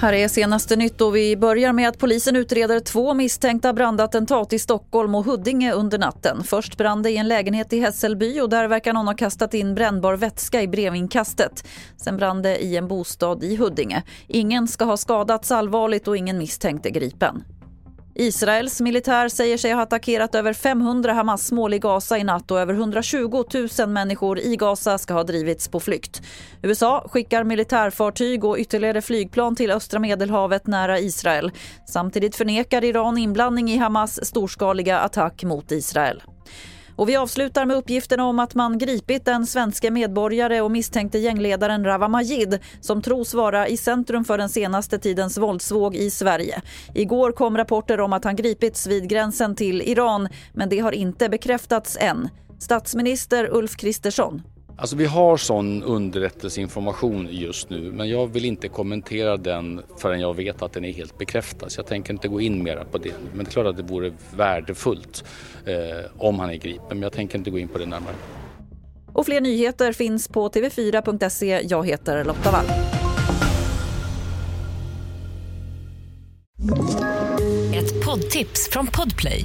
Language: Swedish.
Här är senaste nytt och vi börjar med att polisen utreder två misstänkta brandattentat i Stockholm och Huddinge under natten. Först brann det i en lägenhet i Hässelby och där verkar någon ha kastat in brännbar vätska i brevinkastet. Sen brann det i en bostad i Huddinge. Ingen ska ha skadats allvarligt och ingen misstänkt är gripen. Israels militär säger sig ha attackerat över 500 Hamas-mål i Gaza i natt och över 120 000 människor i Gaza ska ha drivits på flykt. USA skickar militärfartyg och ytterligare flygplan till östra Medelhavet nära Israel. Samtidigt förnekar Iran inblandning i Hamas storskaliga attack mot Israel. Och vi avslutar med uppgiften om att man gripit den svenska medborgare och misstänkte gängledaren Rawa Majid som tros vara i centrum för den senaste tidens våldsvåg i Sverige. Igår kom rapporter om att han gripits vid gränsen till Iran men det har inte bekräftats än. Statsminister Ulf Kristersson Alltså vi har sån underrättelseinformation just nu men jag vill inte kommentera den förrän jag vet att den är helt bekräftad. Så jag tänker inte gå in mera på det. Men det är klart att det vore värdefullt eh, om han är gripen men jag tänker inte gå in på det närmare. Och fler nyheter finns på tv4.se. Jag heter Lotta Wall. Ett poddtips från Podplay.